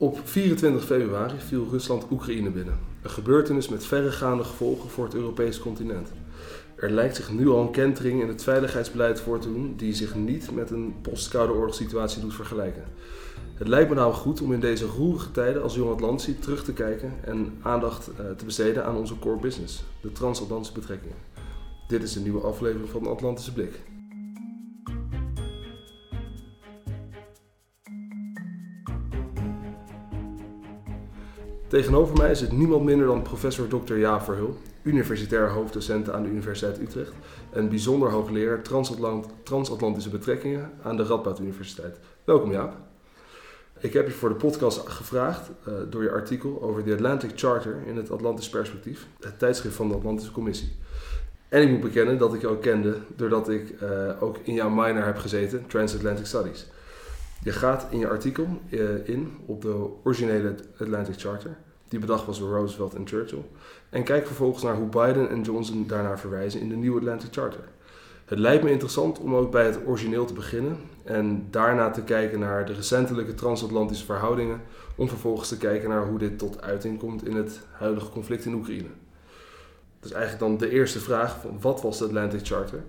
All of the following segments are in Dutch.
Op 24 februari viel Rusland Oekraïne binnen. Een gebeurtenis met verregaande gevolgen voor het Europese continent. Er lijkt zich nu al een kentering in het veiligheidsbeleid voor te doen die zich niet met een post-koude oorlogssituatie doet vergelijken. Het lijkt me nou goed om in deze roerige tijden als jong Atlantië terug te kijken en aandacht eh, te besteden aan onze core business, de transatlantische betrekkingen. Dit is een nieuwe aflevering van de Atlantische Blik. Tegenover mij is het niemand minder dan professor Dr. Jaap Verhul, universitair hoofddocent aan de Universiteit Utrecht en bijzonder hoogleraar transatlant transatlantische betrekkingen aan de Radboud Universiteit. Welkom Jaap. Ik heb je voor de podcast gevraagd uh, door je artikel over de Atlantic Charter in het Atlantisch Perspectief, het tijdschrift van de Atlantische Commissie. En ik moet bekennen dat ik jou kende doordat ik uh, ook in jouw minor heb gezeten, Transatlantic Studies. Je gaat in je artikel uh, in op de originele Atlantic Charter, die bedacht was door Roosevelt en Churchill, en kijk vervolgens naar hoe Biden en Johnson daarnaar verwijzen in de nieuwe Atlantic Charter. Het lijkt me interessant om ook bij het origineel te beginnen en daarna te kijken naar de recentelijke transatlantische verhoudingen, om vervolgens te kijken naar hoe dit tot uiting komt in het huidige conflict in Oekraïne. Dus eigenlijk dan de eerste vraag: van wat was de Atlantic Charter?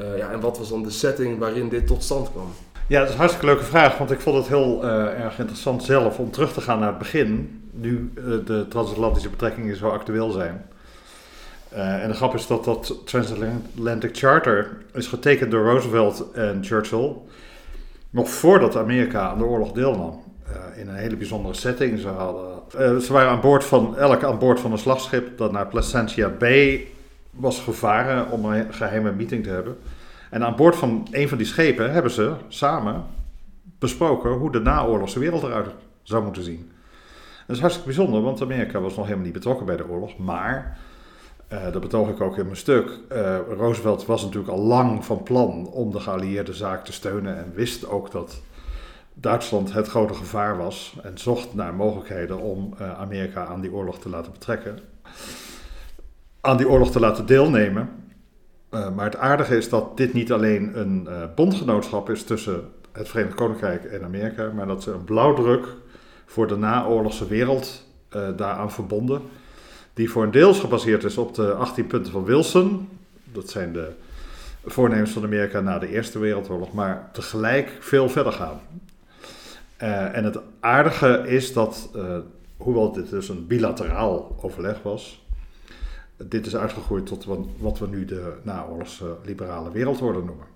Uh, ja, en wat was dan de setting waarin dit tot stand kwam? Ja, dat is een hartstikke leuke vraag, want ik vond het heel uh, erg interessant zelf om terug te gaan naar het begin, nu uh, de transatlantische betrekkingen zo actueel zijn. Uh, en de grap is dat dat Transatlantic Charter is getekend door Roosevelt en Churchill, nog voordat Amerika aan de oorlog deelnam. in een hele bijzondere setting. Ze, hadden, ze waren aan boord van, elk aan boord van een slagschip dat naar Placentia Bay was gevaren om een geheime meeting te hebben. En aan boord van een van die schepen hebben ze samen besproken hoe de naoorlogse wereld eruit zou moeten zien. Dat is hartstikke bijzonder, want Amerika was nog helemaal niet betrokken bij de oorlog. Maar, uh, dat betoog ik ook in mijn stuk, uh, Roosevelt was natuurlijk al lang van plan om de geallieerde zaak te steunen. En wist ook dat Duitsland het grote gevaar was. En zocht naar mogelijkheden om uh, Amerika aan die oorlog te laten betrekken. Aan die oorlog te laten deelnemen. Uh, maar het aardige is dat dit niet alleen een uh, bondgenootschap is tussen het Verenigd Koninkrijk en Amerika, maar dat ze een blauwdruk voor de naoorlogse wereld uh, daaraan verbonden, die voor een deels gebaseerd is op de 18 punten van Wilson. Dat zijn de voornemens van Amerika na de Eerste Wereldoorlog, maar tegelijk veel verder gaan. en het aardige is dat, hoewel dit dus een bilateraal overleg was, dit is uitgegroeid tot wat we nu de naoorlogse liberale wereldorde noemen.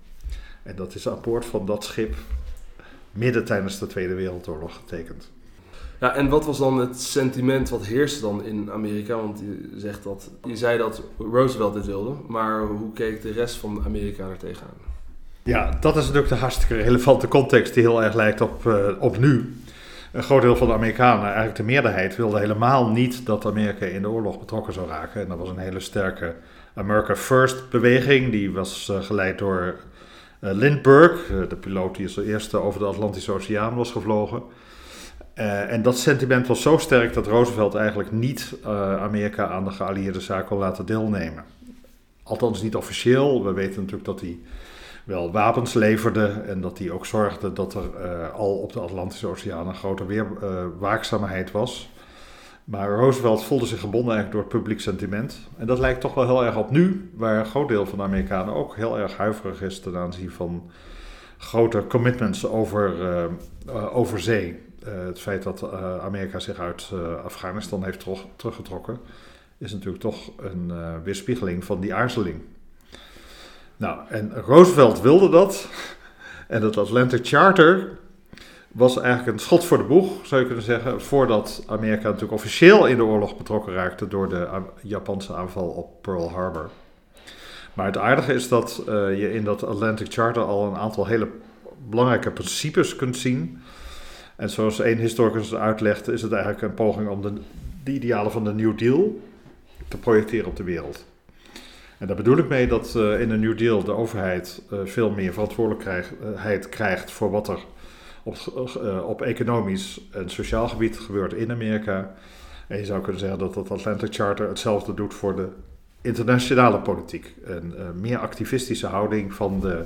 En dat is aan boord van dat schip midden tijdens de Tweede Wereldoorlog getekend. Ja, en wat was dan het sentiment wat heerste dan in Amerika? Want je, zegt dat, je zei dat Roosevelt dit wilde, maar hoe keek de rest van Amerika er tegenaan? Ja, dat is natuurlijk de hartstikke relevante context die heel erg lijkt op, uh, op nu een groot deel van de Amerikanen, eigenlijk de meerderheid, wilde helemaal niet dat Amerika in de oorlog betrokken zou raken. En dat was een hele sterke America First beweging. Die was uh, geleid door uh, Lindbergh, uh, de piloot die als eerste over de Atlantische Oceaan was gevlogen. en dat sentiment was zo sterk dat Roosevelt eigenlijk niet Amerika aan de geallieerde zaak kon laten deelnemen. Althans niet officieel. We weten natuurlijk dat hij wel wapens leverde en dat hij ook zorgde dat er uh, al op de Atlantische Oceaan een grote uh, waakzaamheid was. Maar Roosevelt voelde zich gebonden eigenlijk door het publiek sentiment. En dat lijkt toch wel heel erg op nu, waar een groot deel van de Amerikanen ook heel erg huiverig is ten aanzien van grote commitments over, uh, over zee. het feit dat Amerika zich uit Afghanistan heeft terug, teruggetrokken, is natuurlijk toch een weerspiegeling van die aarzeling. Nou, en Roosevelt wilde dat. En het Atlantic Charter was eigenlijk een schot voor de boeg, zou je kunnen zeggen, voordat Amerika natuurlijk officieel in de oorlog betrokken raakte door de Japanse aanval op Pearl Harbor. Maar het aardige is dat uh, je in dat Atlantic Charter al een aantal hele belangrijke principes kunt zien. En zoals één historicus uitlegt, is het eigenlijk een poging om de, de idealen van de New Deal te projecteren op de wereld. En daar bedoel ik mee dat uh, in een New Deal de overheid uh, veel meer verantwoordelijkheid krijgt voor wat er op, op economisch en sociaal gebied gebeurt in Amerika. En je zou kunnen zeggen dat dat Atlantic Charter hetzelfde doet voor de internationale politiek. Een meer activistische houding van de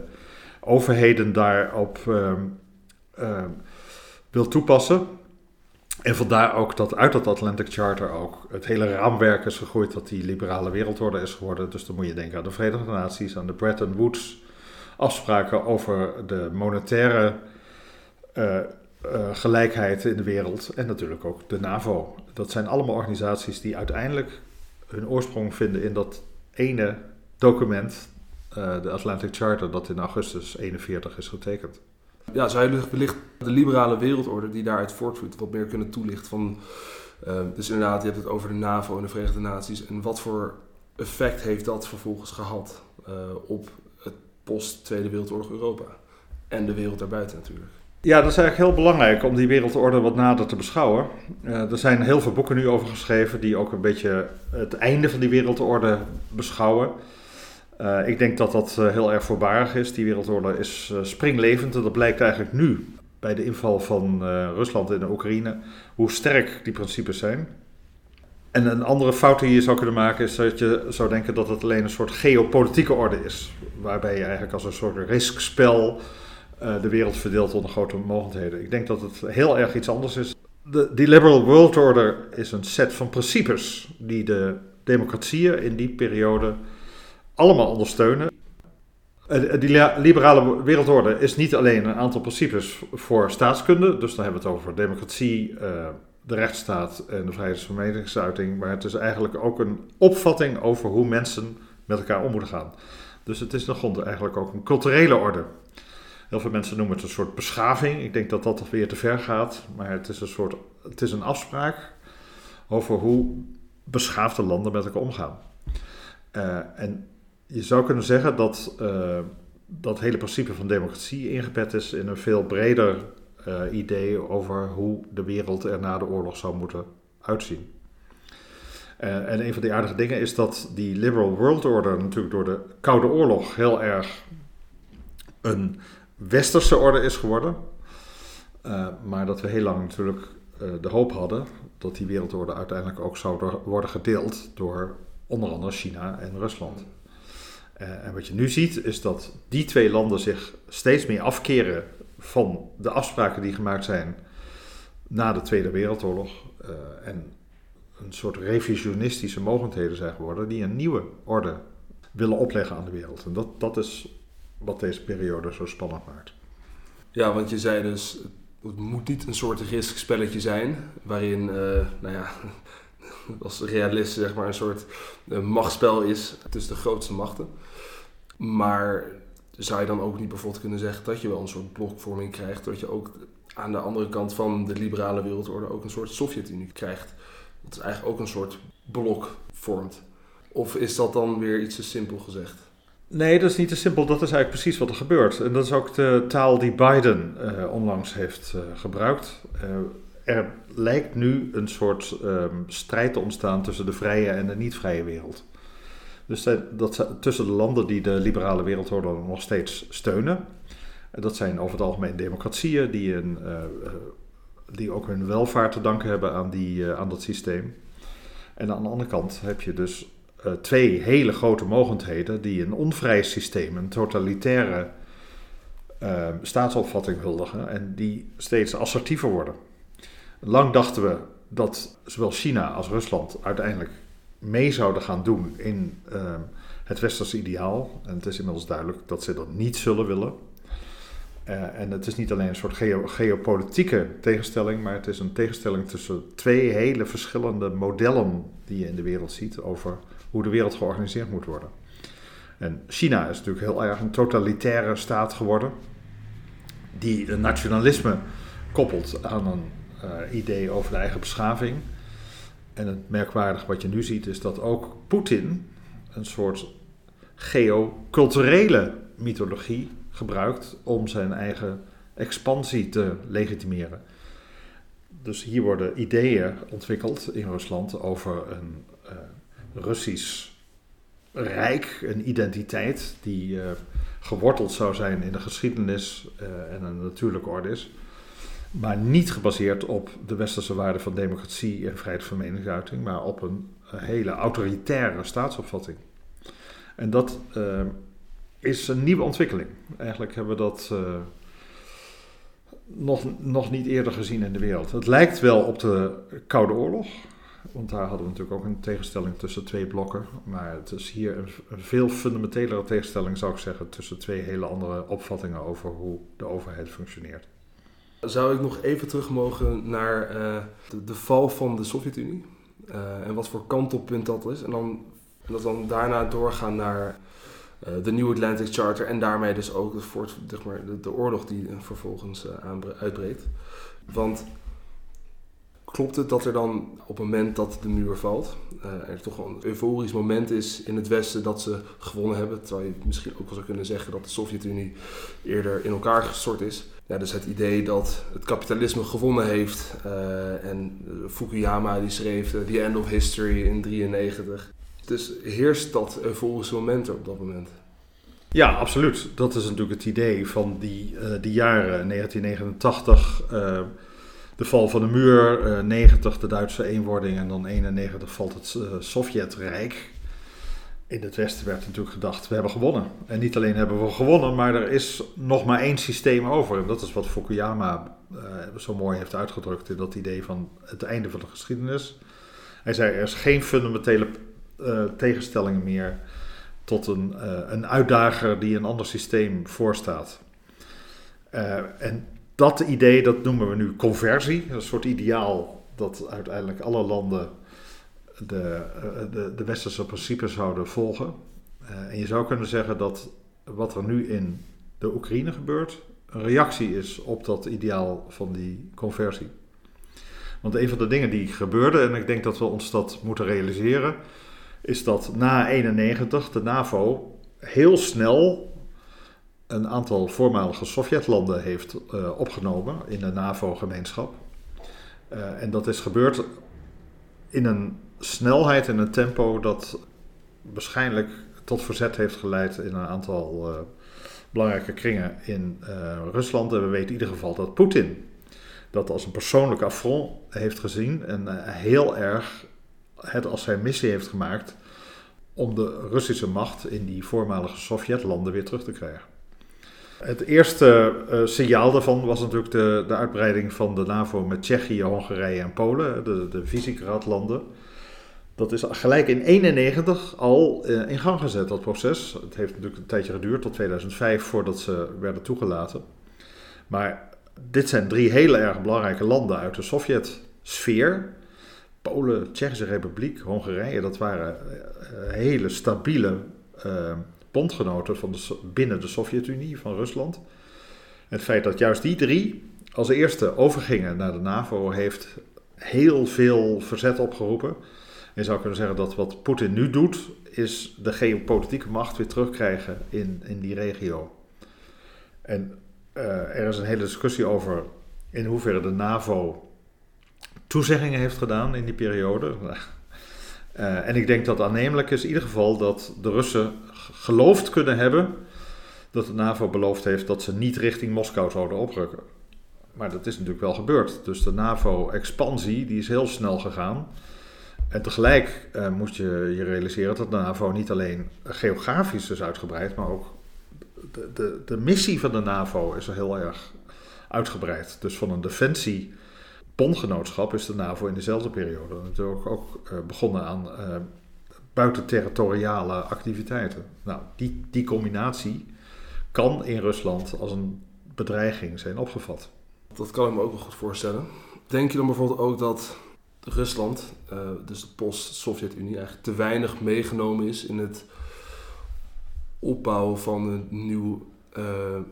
overheden daarop wil toepassen. En vandaar ook dat uit dat Atlantic Charter ook het hele raamwerk is gegroeid dat die liberale wereldorde is geworden. Dus dan moet je denken aan de Verenigde Naties, aan de Bretton Woods afspraken over de monetaire uh, gelijkheid in de wereld en natuurlijk ook de NAVO. Dat zijn allemaal organisaties die uiteindelijk hun oorsprong vinden in dat ene document, uh, de Atlantic Charter, dat in augustus 41 is getekend. Ja, zou je wellicht de liberale wereldorde die daaruit voortvloeit wat meer kunnen toelichten van... dus inderdaad, je hebt het over de NAVO en de Verenigde Naties. En wat voor effect heeft dat vervolgens gehad op post-Tweede Wereldoorlog Europa. En de wereld daarbuiten natuurlijk. Ja, dat is eigenlijk heel belangrijk om die wereldorde wat nader te beschouwen. Uh, er zijn heel veel boeken nu over geschreven die ook een beetje het einde van die wereldorde beschouwen. Uh, ik denk dat dat uh, heel erg voorbarig is. Die wereldorde is springlevend en dat blijkt eigenlijk nu bij de inval van Rusland in de Oekraïne hoe sterk die principes zijn. En een andere fout die je zou kunnen maken is dat je zou denken dat het alleen een soort geopolitieke orde is. Waarbij je eigenlijk als een soort riskspel de wereld verdeelt onder grote mogendheden. Ik denk dat het heel erg iets anders is. De, die liberal world order is een set van principes die de democratieën in die periode allemaal ondersteunen. Uh, die liberale wereldorde is niet alleen een aantal principes voor staatskunde, dus dan hebben we het over democratie, uh, de rechtsstaat en de vrijheid van meningsuiting. Maar het is eigenlijk ook een opvatting over hoe mensen met elkaar om moeten gaan. Dus het is de grond eigenlijk ook een culturele orde. Heel veel mensen noemen het een soort beschaving. Ik denk dat dat weer te ver gaat. Maar het is een soort het is een afspraak over hoe beschaafde landen met elkaar omgaan. En je zou kunnen zeggen dat uh, dat hele principe van democratie ingebed is in een veel breder uh, idee over hoe de wereld er na de oorlog zou moeten uitzien. Uh, en een van die aardige dingen is dat die liberal world order natuurlijk door de Koude Oorlog heel erg een westerse orde is geworden. Maar dat we heel lang natuurlijk de hoop hadden dat die wereldorde uiteindelijk ook zou worden gedeeld door onder andere China en Rusland. En wat je nu ziet is dat die twee landen zich steeds meer afkeren van de afspraken die gemaakt zijn na de Tweede Wereldoorlog. Uh, en een soort revisionistische mogendheden zijn geworden die een nieuwe orde willen opleggen aan de wereld. En dat, dat is wat deze periode zo spannend maakt. Ja, want je zei dus, het moet niet een soort riskspelletje zijn, waarin, uh, nou ja, als realist zeg maar, een soort uh, machtsspel is tussen de grootste machten. Maar zou je dan ook niet bijvoorbeeld kunnen zeggen dat je wel een soort blokvorming krijgt, dat je ook aan de andere kant van de liberale wereldorde ook een soort Sovjet-Unie krijgt, dat is eigenlijk ook een soort blok vormt? Of is dat dan weer iets te simpel gezegd? Nee, dat is niet te simpel. Dat is eigenlijk precies wat er gebeurt. En dat is ook de taal die Biden uh, onlangs heeft uh, gebruikt. Er lijkt nu een soort um, strijd te ontstaan tussen de vrije en de niet-vrije wereld. Dus dat, tussen de landen die de liberale wereldorde nog steeds steunen. Dat zijn over het algemeen democratieën die, een, uh, die ook hun welvaart te danken hebben aan, die, uh, aan dat systeem. En aan de andere kant heb je dus twee hele grote mogendheden die een onvrij systeem, een totalitaire staatsopvatting huldigen en die steeds assertiever worden. Lang dachten we dat zowel China als Rusland uiteindelijk mee zouden gaan doen in uh, het westerse ideaal. En het is inmiddels duidelijk dat ze dat niet zullen willen. Uh, en het is niet alleen een soort geo geopolitieke tegenstelling, maar het is een tegenstelling tussen twee hele verschillende modellen die je in de wereld ziet over hoe de wereld georganiseerd moet worden. En China is natuurlijk heel erg een totalitaire staat geworden, die een nationalisme koppelt aan een idee over de eigen beschaving. En het merkwaardige wat je nu ziet is dat ook Poetin een soort geoculturele mythologie gebruikt om zijn eigen expansie te legitimeren. Dus hier worden ideeën ontwikkeld in Rusland over een uh, Russisch rijk, een identiteit die uh, geworteld zou zijn in de geschiedenis en een natuurlijke orde is maar niet gebaseerd op de westerse waarden van democratie en vrijheid van meningsuiting, maar op een, hele autoritaire staatsopvatting. En dat uh, is een nieuwe ontwikkeling. Eigenlijk hebben we dat uh, nog, nog niet eerder gezien in de wereld. Het lijkt wel op de Koude Oorlog. Want daar hadden we natuurlijk ook een tegenstelling tussen twee blokken. Maar het is hier een, een veel fundamentelere tegenstelling, zou ik zeggen, tussen twee hele andere opvattingen over hoe de overheid functioneert. Zou ik nog even terug mogen naar uh, de, de, val van de Sovjet-Unie? Uh, en wat voor kantelpunt dat is. En dan, en dat dan daarna doorgaan naar uh, de New Atlantic Charter. En daarmee dus ook de, voort, de, de oorlog die vervolgens uitbreekt. Want klopt het dat er dan op het moment dat de muur valt, er toch een euforisch moment is in het Westen dat ze gewonnen hebben. Terwijl je misschien ook wel zou kunnen zeggen dat de Sovjet-Unie eerder in elkaar gestort is. Ja, dus het idee dat het kapitalisme gewonnen heeft. Uh, en Fukuyama die schreef uh, The End of History in 1993. Dus heerst dat euforische moment op dat moment? Ja, absoluut. Dat is natuurlijk het idee van die, die jaren 1989 de val van de muur, uh, 90 de Duitse eenwording en dan 91 valt het Sovjetrijk. In het Westen werd natuurlijk gedacht, we hebben gewonnen. En niet alleen hebben we gewonnen, maar er is nog maar één systeem over. En dat is wat Fukuyama uh, zo mooi heeft uitgedrukt in dat idee van het einde van de geschiedenis. Hij zei, er is geen fundamentele uh, tegenstelling meer tot een, een uitdager die een ander systeem voorstaat. en dat idee, dat noemen we nu conversie. Een soort ideaal dat uiteindelijk alle landen de, eh, de, de westerse principes zouden volgen. Uh, en je zou kunnen zeggen dat wat er nu in de Oekraïne gebeurt, een reactie is op dat ideaal van die conversie. Want een van de dingen die gebeurde, en ik denk dat we ons dat moeten realiseren, is dat na 91 de NAVO heel snel een aantal voormalige Sovjetlanden heeft uh, opgenomen in de NAVO-gemeenschap. En dat is gebeurd in een snelheid en een tempo dat waarschijnlijk tot verzet heeft geleid in een aantal uh, belangrijke kringen in Rusland. En we weten in ieder geval dat Poetin dat als een persoonlijk affront heeft gezien en heel erg het als zijn missie heeft gemaakt om de Russische macht in die voormalige Sovjetlanden weer terug te krijgen. Het eerste signaal daarvan was natuurlijk de, de uitbreiding van de NAVO met Tsjechië, Hongarije en Polen, de, de Visegrad-landen. Dat is gelijk in 1991 al uh, in gang gezet, dat proces. Het heeft natuurlijk een tijdje geduurd, tot 2005, voordat ze werden toegelaten. Maar dit zijn drie hele erg belangrijke landen uit de Sovjet-sfeer. Polen, Tsjechische Republiek, Hongarije, dat waren uh, hele stabiele bondgenoten van binnen de Sovjet-Unie, van Rusland. Het feit dat juist die drie als eerste overgingen naar de NAVO heeft heel veel verzet opgeroepen. Je zou kunnen zeggen dat wat Poetin nu doet, is de geopolitieke macht weer terugkrijgen in, in die regio. En uh, er is een hele discussie over in hoeverre de NAVO toezeggingen heeft gedaan in die periode. Uh, en ik denk dat aannemelijk is in ieder geval dat de Russen geloofd kunnen hebben dat de NAVO beloofd heeft dat ze niet richting Moskou zouden oprukken. Maar dat is natuurlijk wel gebeurd. Dus de NAVO-expansie die is heel snel gegaan. En tegelijk moet je je realiseren dat de NAVO niet alleen geografisch is uitgebreid, maar ook de, de, de missie van de NAVO is er heel erg uitgebreid. Dus van een defensie bondgenootschap is de NAVO in dezelfde periode natuurlijk ook uh, begonnen aan uh, buitenterritoriale activiteiten. Nou, die, die combinatie kan in Rusland als een bedreiging zijn opgevat. Dat kan ik me ook wel goed voorstellen. Denk je dan bijvoorbeeld ook dat Rusland, uh, dus de post-Sovjet-Unie, eigenlijk te weinig meegenomen is in het opbouwen van een nieuw uh,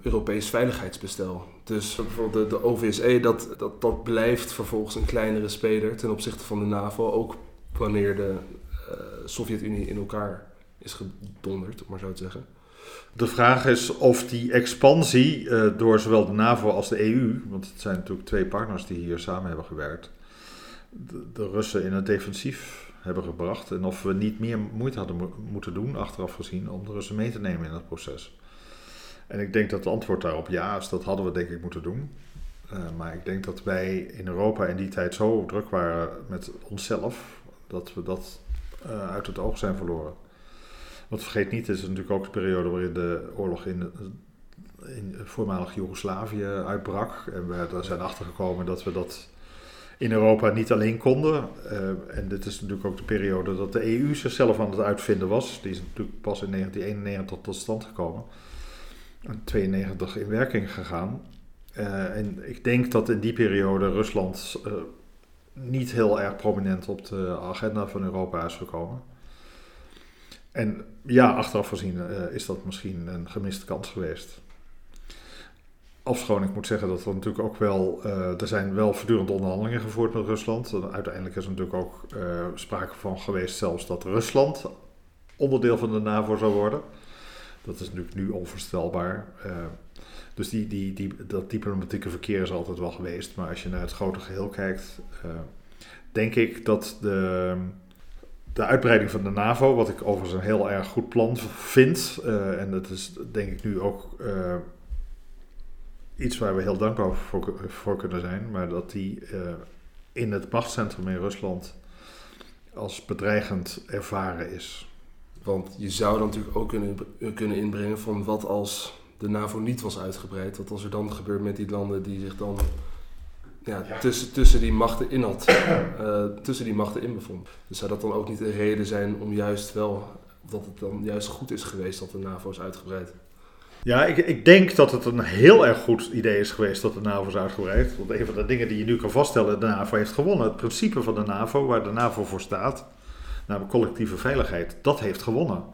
Europees veiligheidsbestel? Dus bijvoorbeeld de, de OVSE, dat, dat, dat blijft vervolgens een kleinere speler ten opzichte van de NAVO, ook wanneer de uh, Sovjet-Unie in elkaar is gedonderd, om maar zo te zeggen. De vraag is of die expansie door zowel de NAVO als de EU, want het zijn natuurlijk twee partners die hier samen hebben gewerkt, de, Russen in het defensief hebben gebracht en of we niet meer moeite hadden mo moeten doen, achteraf gezien, om de Russen mee te nemen in dat proces. En ik denk dat het antwoord daarop ja is, dat hadden we denk ik moeten doen. Uh, maar ik denk dat wij in Europa in die tijd zo druk waren met onszelf, dat we dat uh, uit het oog zijn verloren. Want vergeet niet, het is natuurlijk ook de periode waarin de oorlog in in voormalig Joegoslavië uitbrak. En we er zijn achtergekomen dat we dat in Europa niet alleen konden. Uh, en dit is natuurlijk ook de periode dat de EU zichzelf aan het uitvinden was. Die is natuurlijk pas in 1991 tot stand gekomen. En 92 in werking gegaan. Uh, en ik denk dat in die periode Rusland uh, niet heel erg prominent op de agenda van Europa is gekomen. En ja, achteraf gezien is dat misschien een gemiste kans geweest. Afschoon, ik moet zeggen dat er natuurlijk ook wel, uh, er zijn wel voortdurend onderhandelingen gevoerd met Rusland. Uiteindelijk is er natuurlijk ook uh, sprake van geweest zelfs dat Rusland onderdeel van de NAVO zou worden. Dat is natuurlijk nu onvoorstelbaar. Uh, dus die, die, die, dat diplomatieke verkeer is altijd wel geweest. Maar als je naar het grote geheel kijkt, denk ik dat de, de uitbreiding van de NAVO, wat ik overigens een heel erg goed plan vind, en dat is denk ik nu ook iets waar we heel dankbaar voor, voor kunnen zijn, maar dat die uh, in het machtscentrum in Rusland als bedreigend ervaren is. Want je zou dan natuurlijk ook kunnen, kunnen inbrengen van wat als de NAVO niet was uitgebreid. Wat als er dan gebeurt met die landen die zich dan ja, ja. Tussen, tussen die machten in had. Uh, tussen die machten in bevond. Dus zou dat dan ook niet een reden zijn om juist wel, dat het dan juist goed is geweest dat de NAVO is uitgebreid? Ja, ik, ik denk dat het een heel erg goed idee is geweest dat de NAVO is uitgebreid. Want een van de dingen die je nu kan vaststellen, de NAVO heeft gewonnen. Het principe van de NAVO, waar de NAVO voor staat, namelijk collectieve veiligheid, dat heeft gewonnen.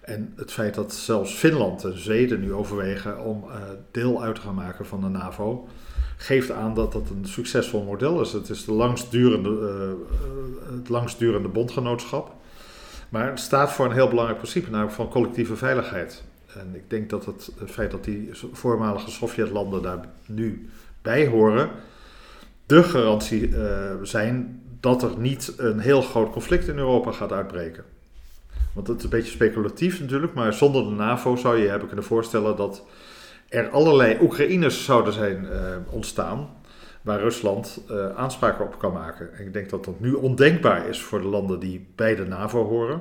En het feit dat zelfs Finland en Zweden nu overwegen om uh, deel uit te gaan maken van de NAVO, geeft aan dat dat een succesvol model is. Het is de langstdurende, uh, het langstdurende bondgenootschap. Maar het staat voor een heel belangrijk principe, namelijk van collectieve veiligheid. En ik denk dat het, feit dat die voormalige Sovjetlanden daar nu bij horen, de garantie uh, zijn dat er niet een heel groot conflict in Europa gaat uitbreken. Want het is een beetje speculatief natuurlijk, maar zonder de NAVO zou je hebben kunnen voorstellen dat er allerlei Oekraïners zouden zijn uh, ontstaan waar Rusland uh, aanspraak op kan maken. En ik denk dat dat nu ondenkbaar is voor de landen die bij de NAVO horen.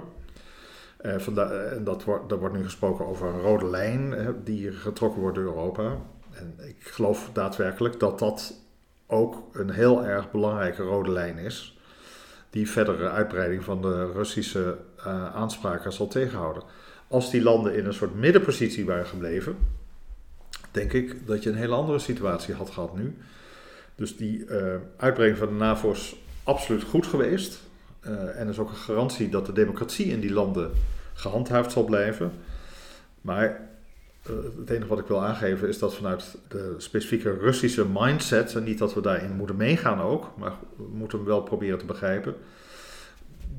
Uh, en dat wordt, wordt nu gesproken over een rode lijn uh, die getrokken wordt door Europa. En ik geloof daadwerkelijk dat dat ook een heel erg belangrijke rode lijn is. Die verdere uitbreiding van de Russische uh, aanspraken zal tegenhouden. Als die landen in een soort middenpositie waren gebleven, denk ik dat je een hele andere situatie had gehad nu. Dus die uitbreiding van de NAVO is absoluut goed geweest. Uh, en is ook een garantie dat de democratie in die landen gehandhaafd zal blijven. Maar uh, het enige wat ik wil aangeven is dat vanuit de specifieke Russische mindset, en niet dat we daarin moeten meegaan ook, maar we moeten hem wel proberen te begrijpen,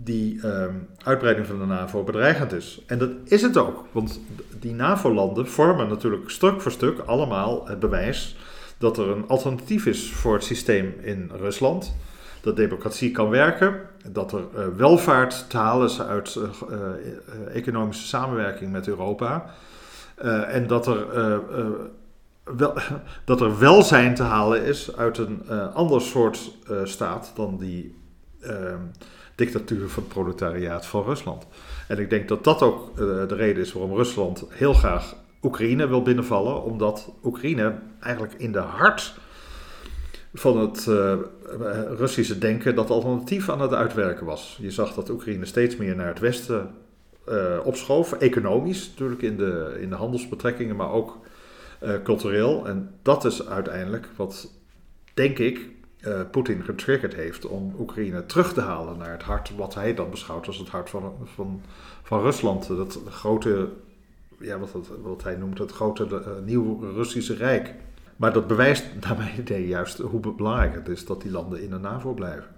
die um, uitbreiding van de NAVO bedreigend is. En dat is het ook, want die NAVO-landen vormen natuurlijk stuk voor stuk allemaal het bewijs dat er een alternatief is voor het systeem in Rusland dat democratie kan werken, dat er uh, welvaart te halen is uit uh, uh, economische samenwerking met Europa en dat er, wel, dat er welzijn te halen is uit een ander soort staat dan die ehm, dictatuur van het proletariaat van Rusland. En ik denk dat dat ook de reden is waarom Rusland heel graag Oekraïne wil binnenvallen, omdat Oekraïne eigenlijk in de hart van het uh, Russische denken dat alternatief aan het uitwerken was. Je zag dat Oekraïne steeds meer naar het westen uh, opschoof, economisch natuurlijk in de, in de handelsbetrekkingen, maar ook cultureel. En dat is uiteindelijk wat, denk ik, Poetin getriggerd heeft om Oekraïne terug te halen naar het hart, wat hij dan beschouwt als het hart van, van, van Rusland. Dat grote, ja, wat, wat hij noemt, het grote nieuwe Russische Rijk. Maar dat bewijst naar mijn idee juist hoe belangrijk het is dat die landen in de NAVO blijven.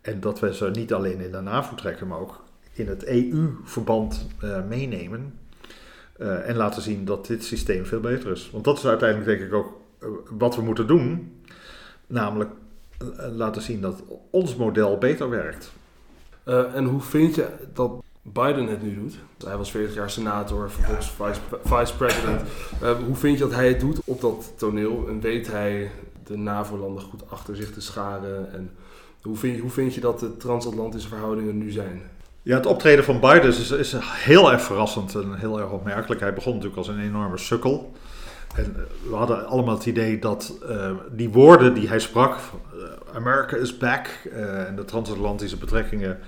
En dat we ze niet alleen in de NAVO trekken, maar ook in het EU-verband eh, meenemen. Uh, en laten zien dat dit systeem veel beter is. Want dat is uiteindelijk denk ik ook uh, wat we moeten doen. Namelijk laten zien dat ons model beter werkt. en hoe vind je dat Biden het nu doet. Hij was 40 jaar senator, vervolgens vice, vice president. Uh, hoe vind je dat hij het doet op dat toneel? En weet hij de NAVO-landen goed achter zich te scharen? En hoe vind, je, hoe vind je dat de transatlantische verhoudingen nu zijn? Ja, het optreden van Biden is, is heel erg verrassend en heel erg opmerkelijk. Hij begon natuurlijk als een enorme sukkel. En eh, we hadden allemaal het idee dat uh, die woorden die hij sprak, uh, America is back, en de transatlantische betrekkingen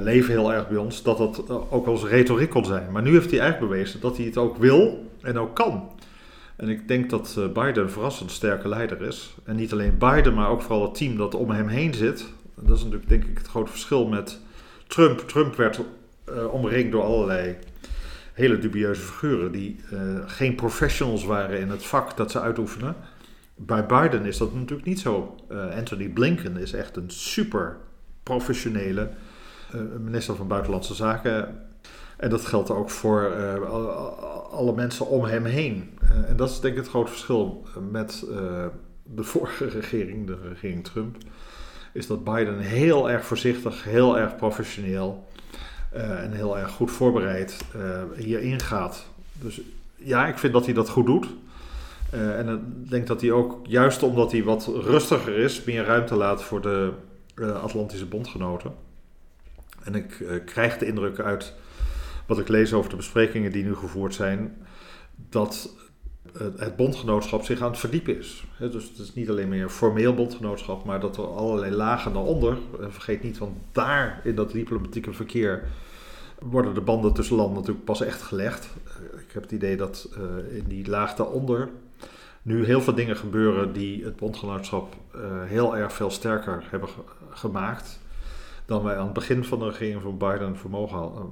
leven heel erg bij ons, dat dat ook als retoriek kon zijn. Maar nu heeft hij eigenlijk bewezen dat hij het ook wil en ook kan. En ik denk dat Biden een verrassend sterke leider is. En niet alleen Biden, maar ook vooral het team dat om hem heen zit. Dat is natuurlijk denk ik het grote verschil met Trump. Trump werd omringd door allerlei hele dubieuze figuren die geen professionals waren in het vak dat ze uitoefenen. Bij Biden is dat natuurlijk niet zo. Anthony Blinken is echt een super professionele minister van Buitenlandse Zaken. En dat geldt ook voor alle mensen om hem heen. en dat is denk ik het grote verschil met de vorige regering, de regering Trump. Is dat Biden heel erg voorzichtig, heel erg professioneel en heel erg goed voorbereid hierin gaat. Dus ja, ik vind dat hij dat goed doet. En ik denk dat hij ook, juist omdat hij wat rustiger is, meer ruimte laat voor de Atlantische bondgenoten. En ik krijg de indruk uit wat ik lees over de besprekingen die nu gevoerd zijn, dat het bondgenootschap zich aan het verdiepen is. Dus het is niet alleen meer een formeel bondgenootschap, maar dat er allerlei lagen naar onder. Vergeet niet, want daar in dat diplomatieke verkeer worden de banden tussen landen natuurlijk pas echt gelegd. Eh, ik heb het idee dat uh, in die laag daaronder nu heel veel dingen gebeuren die het bondgenootschap heel erg veel sterker hebben gemaakt dan wij aan het begin van de regering van Biden voor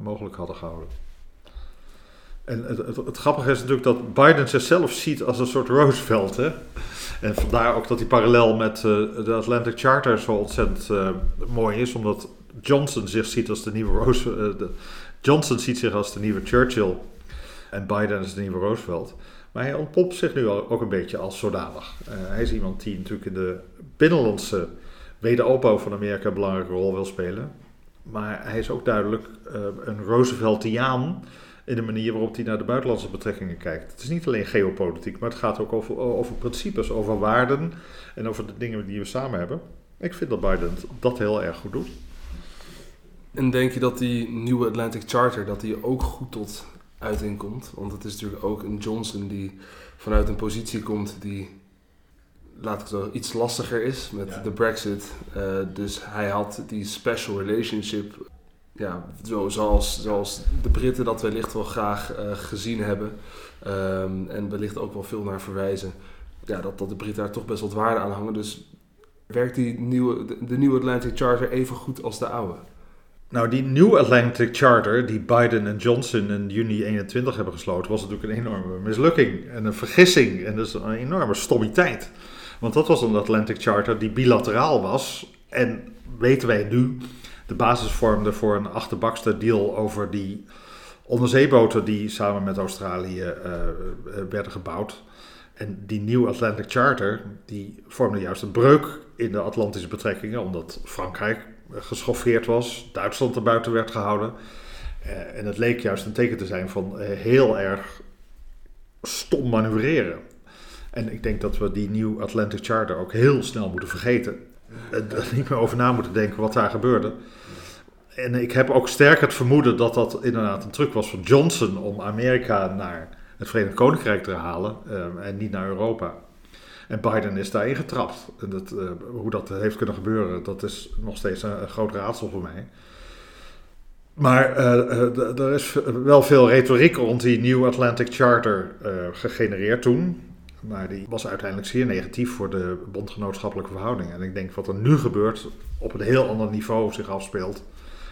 mogelijk hadden gehouden. En het, het, het, grappige is natuurlijk dat Biden zichzelf ziet als een soort Roosevelt. Hè? En vandaar ook dat die parallel met uh, de Atlantic Charter zo ontzettend uh, mooi is, omdat Johnson zich ziet als de nieuwe Roosevelt. Uh, Johnson ziet zich als de nieuwe Churchill en Biden als de nieuwe Roosevelt. Maar hij ontpopt zich nu ook een beetje als zodanig. hij is iemand die natuurlijk in de binnenlandse wederopbouw van Amerika een belangrijke rol wil spelen. Maar hij is ook duidelijk een Rooseveltiaan in de manier waarop hij naar de buitenlandse betrekkingen kijkt. Het is niet alleen geopolitiek, maar het gaat ook over, over principes, over waarden en over de dingen die we samen hebben. Ik vind dat Biden dat heel erg goed doet. En denk je dat die nieuwe Atlantic Charter dat die ook goed tot uiting komt? Want het is natuurlijk ook een Johnson die vanuit een positie komt die, laat ik zo, iets lastiger is met de Brexit. Uh, dus hij had die special relationship ja, zo, zoals, zoals de Britten dat wellicht wel graag uh, gezien hebben. Um, en wellicht ook wel veel naar verwijzen. Ja, dat, dat de Britten daar toch best wat waarde aan hangen. Dus werkt die nieuwe, de, de nieuwe Atlantic Charter even goed als de oude? Nou, die New Atlantic Charter die Biden en Johnson in juni 21 hebben gesloten, was natuurlijk een enorme mislukking en een vergissing en dus een enorme stommiteit. Want dat was een Atlantic Charter die bilateraal was. En weten wij nu, de basis vormde voor een achterbakste deal over die onderzeeboten die samen met Australië uh, werden gebouwd. En die New Atlantic Charter die vormde juist een breuk in de Atlantische betrekkingen, omdat Frankrijk geschoffeerd was, Duitsland er buiten werd gehouden. En het leek juist een teken te zijn van heel erg stom manoeuvreren. En ik denk dat we die New Atlantic Charter ook heel snel moeten vergeten. Er niet meer over na moeten denken wat daar gebeurde. En ik heb ook sterk het vermoeden dat dat inderdaad een truc was van Johnson om Amerika naar het Verenigd Koninkrijk te halen uh, en niet naar Europa. En Biden is daarin getrapt. En dat, uh, hoe dat heeft kunnen gebeuren, dat is nog steeds een, groot raadsel voor mij. Maar uh, er is wel veel retoriek rond die New Atlantic Charter gegenereerd toen. Maar die was uiteindelijk zeer negatief voor de bondgenootschappelijke verhoudingen. En ik denk wat er nu gebeurt, op een heel ander niveau zich afspeelt.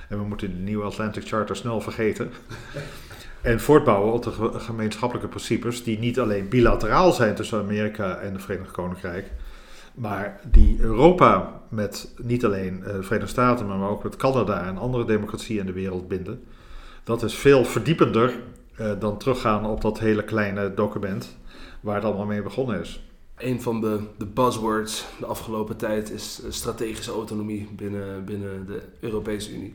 En we moeten de nieuwe Atlantic Charter snel vergeten. En voortbouwen op de gemeenschappelijke principes die niet alleen bilateraal zijn tussen Amerika en het Verenigd Koninkrijk, maar die Europa met niet alleen eh, de Verenigde Staten, maar ook met Canada en andere democratieën in de wereld binden. Dat is veel verdiepender uh, dan teruggaan op dat hele kleine document waar het allemaal mee begonnen is. Een van de, de buzzwords de afgelopen tijd is strategische autonomie binnen, binnen de Europese Unie.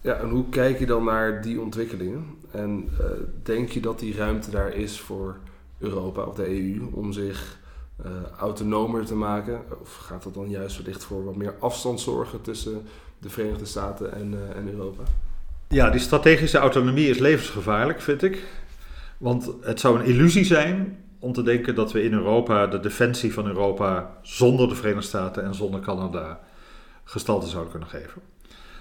Ja, en hoe kijk je dan naar die ontwikkelingen? En uh, denk je dat die ruimte daar is voor Europa of de EU om zich uh, autonomer te maken? Of gaat dat dan juist wellicht voor wat meer afstand zorgen tussen de Verenigde Staten en, uh, en Europa? Ja, die strategische autonomie is levensgevaarlijk, vind ik. Want het zou een illusie zijn om te denken dat we in Europa de defensie van Europa zonder de Verenigde Staten en zonder Canada gestalte zouden kunnen geven.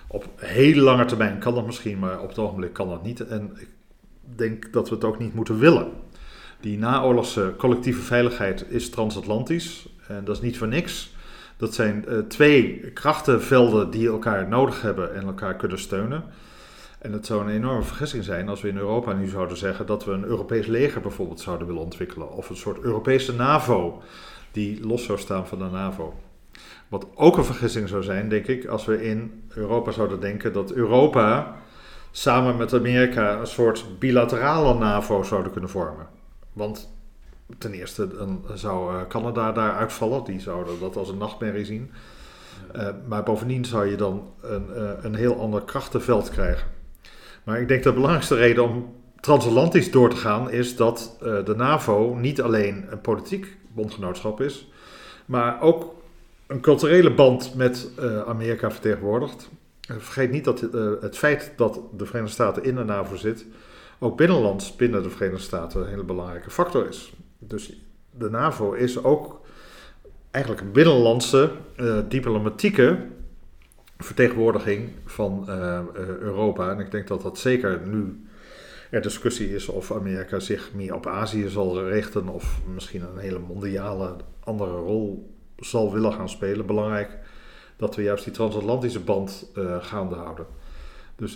Op hele lange termijn kan dat misschien, maar op het ogenblik kan dat niet. En ik denk dat we het ook niet moeten willen. Die naoorlogse collectieve veiligheid is transatlantisch en dat is niet voor niks. Dat zijn uh, twee krachtenvelden die elkaar nodig hebben en elkaar kunnen steunen. En het zou een enorme vergissing zijn als we in Europa nu zouden zeggen dat we een Europees leger bijvoorbeeld zouden willen ontwikkelen. Of een soort Europese NAVO die los zou staan van de NAVO. Wat ook een vergissing zou zijn, denk ik, als we in Europa zouden denken dat Europa samen met Amerika een soort bilaterale NAVO zouden kunnen vormen. Want ten eerste zou eh, Canada daar uitvallen, die zouden dat als een nachtmerrie zien. Uh, maar bovendien zou je dan een, uh, een heel ander krachtenveld krijgen. Maar ik denk dat de belangrijkste reden om transatlantisch door te gaan is dat uh, de NAVO niet alleen een politiek bondgenootschap is, maar ook een culturele band met uh, Amerika vertegenwoordigt. Vergeet niet dat het feit dat de Verenigde Staten in de NAVO zit, ook binnenlands binnen de Verenigde Staten een hele belangrijke factor is. Dus de NAVO is ook eigenlijk een binnenlandse diplomatieke vertegenwoordiging van uh, Europa. En ik denk dat dat zeker nu er discussie is of Amerika zich meer op Azië zal richten of misschien een hele mondiale andere rol zal willen gaan spelen. Belangrijk dat we juist die transatlantische band uh, gaande houden. Dus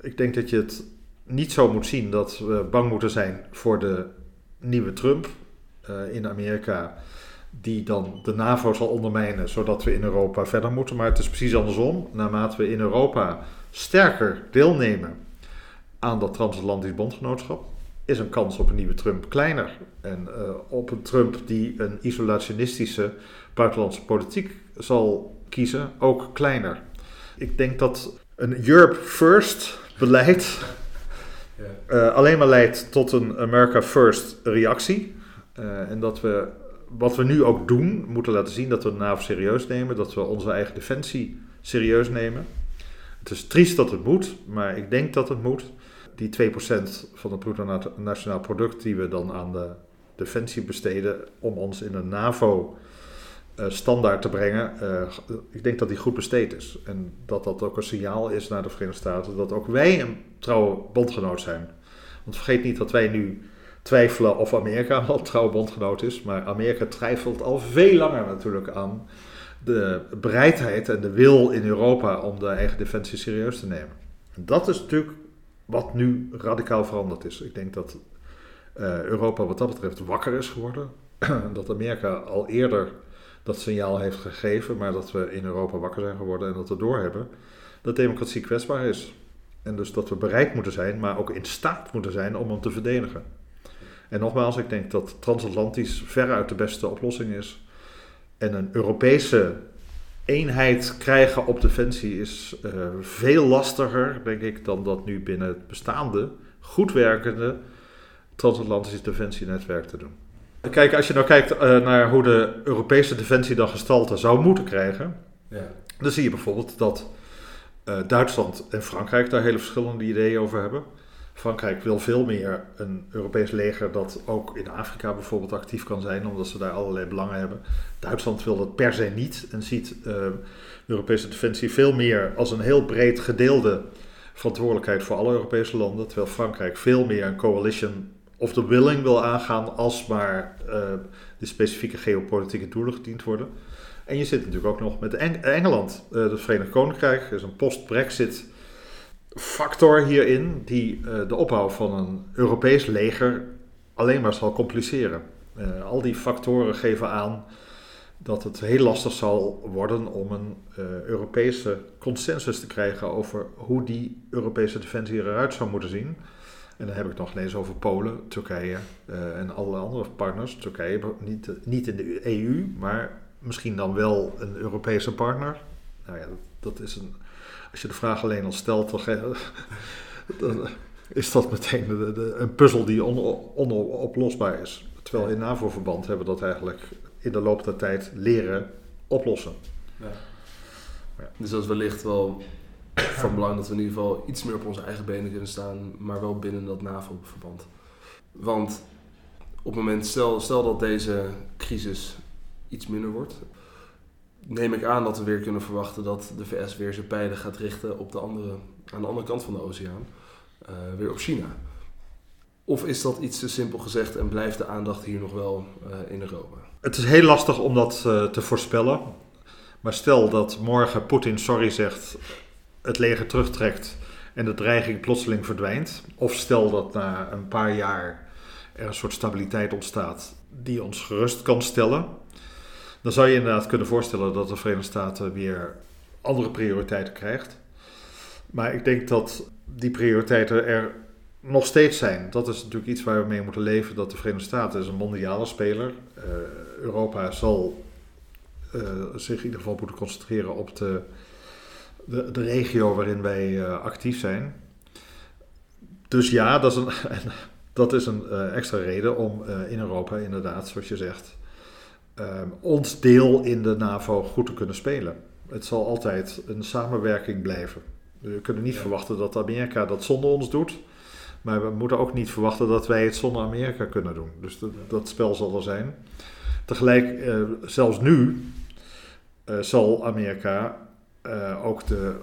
ik denk dat je het niet zo moet zien dat we bang moeten zijn voor de nieuwe Trump in Amerika die dan de NAVO zal ondermijnen, zodat we in Europa verder moeten. Maar het is precies andersom. Naarmate we in Europa sterker deelnemen aan dat transatlantisch bondgenootschap, is een kans op een nieuwe Trump kleiner. En uh, op een Trump die een isolationistische buitenlandse politiek zal kiezen, ook kleiner. Ik denk dat een Europe First beleid uh, alleen maar leidt tot een America First reactie. Uh, en dat we wat we nu ook doen, moeten laten zien dat we de NAVO serieus nemen, dat we onze eigen defensie serieus nemen. Het is triest dat het moet, maar ik denk dat het moet. Die 2% van het bruto nationaal product die we dan aan de defensie besteden om ons in een NAVO uh, standaard te brengen, uh, ik denk dat die goed besteed is. En dat dat ook een signaal is naar de Verenigde Staten dat ook wij een trouwe bondgenoot zijn. Want vergeet niet dat wij nu twijfelen of Amerika wel trouw bondgenoot is. Maar Amerika twijfelt al veel langer natuurlijk aan de bereidheid en de wil in Europa om de eigen defensie serieus te nemen. Dat is natuurlijk wat nu radicaal veranderd is. Ik denk dat uh, Europa wat dat betreft wakker is geworden. dat Amerika al eerder dat signaal heeft gegeven, maar dat we in Europa wakker zijn geworden en dat we doorhebben dat democratie kwetsbaar is. En dus dat we bereid moeten zijn, maar ook in staat moeten zijn om hem te verdedigen. En nogmaals, ik denk dat transatlantisch veruit de beste oplossing is. En een Europese eenheid krijgen op defensie is uh, veel lastiger, denk ik, dan dat nu binnen het bestaande, goed werkende transatlantische defensienetwerk te doen. Kijk, als je nou kijkt uh, naar hoe de Europese defensie dan gestalte zou moeten krijgen, ja. dan zie je bijvoorbeeld dat uh, Duitsland en Frankrijk daar hele verschillende ideeën over hebben. Frankrijk wil veel meer een Europees leger dat ook in Afrika bijvoorbeeld actief kan zijn, omdat ze daar allerlei belangen hebben. Duitsland wil dat per se niet en ziet de Europese defensie veel meer als een heel breed gedeelde verantwoordelijkheid voor alle Europese landen, terwijl Frankrijk veel meer een coalition of the willing wil aangaan als maar uh, de specifieke geopolitieke doelen gediend worden. En je zit natuurlijk ook nog met Eng Engeland, uh, het Verenigd Koninkrijk, is een post-Brexit factor hierin die uh, de opbouw van een Europees leger alleen maar zal compliceren. Uh, al die factoren geven aan dat het heel lastig zal worden om een uh, Europese consensus te krijgen over hoe die Europese defensie eruit zou moeten zien. En dan heb ik nog gelezen over Polen, Turkije en alle andere partners. Turkije niet, niet in de EU, maar misschien dan wel een Europese partner. Nou ja, dat is een als je de vraag alleen al stelt, dan, is dat meteen een puzzel die onoplosbaar is. Terwijl in NAVO-verband hebben we dat eigenlijk in de loop der tijd leren oplossen. Ja. Ja. Dus dat is wellicht wel van belang dat we in ieder geval iets meer op onze eigen benen kunnen staan, maar wel binnen dat NAVO-verband. Want Op het moment, stel, stel dat deze crisis iets minder wordt, neem ik aan dat we weer kunnen verwachten dat de VS weer zijn pijlen gaat richten op de andere, aan de andere kant van de oceaan, uh, weer op China. Of is dat iets te simpel gezegd en blijft de aandacht hier nog wel uh, in Europa? Het is heel lastig om dat uh, te voorspellen. Maar stel dat morgen Poetin sorry zegt, het leger terugtrekt en de dreiging plotseling verdwijnt. Of stel dat na een paar jaar er een soort stabiliteit ontstaat die ons gerust kan stellen. Dan zou je inderdaad kunnen voorstellen dat de Verenigde Staten weer andere prioriteiten krijgt. Maar ik denk dat die prioriteiten er nog steeds zijn. Dat is natuurlijk iets waar we mee moeten leven. Dat de Verenigde Staten is een mondiale speler. Uh, Europa zal uh, zich in ieder geval moeten concentreren op de, de, regio waarin wij uh, actief zijn. Dus ja, dat is een, dat is een extra reden om in Europa inderdaad, zoals je zegt, ons deel in de NAVO goed te kunnen spelen. Het zal altijd een samenwerking blijven. We kunnen niet verwachten dat Amerika dat zonder ons doet. Maar we moeten ook niet verwachten dat wij het zonder Amerika kunnen doen. Dus dat, dat spel zal er zijn. Tegelijk, uh, zelfs nu, uh, zal Amerika uh, ook de,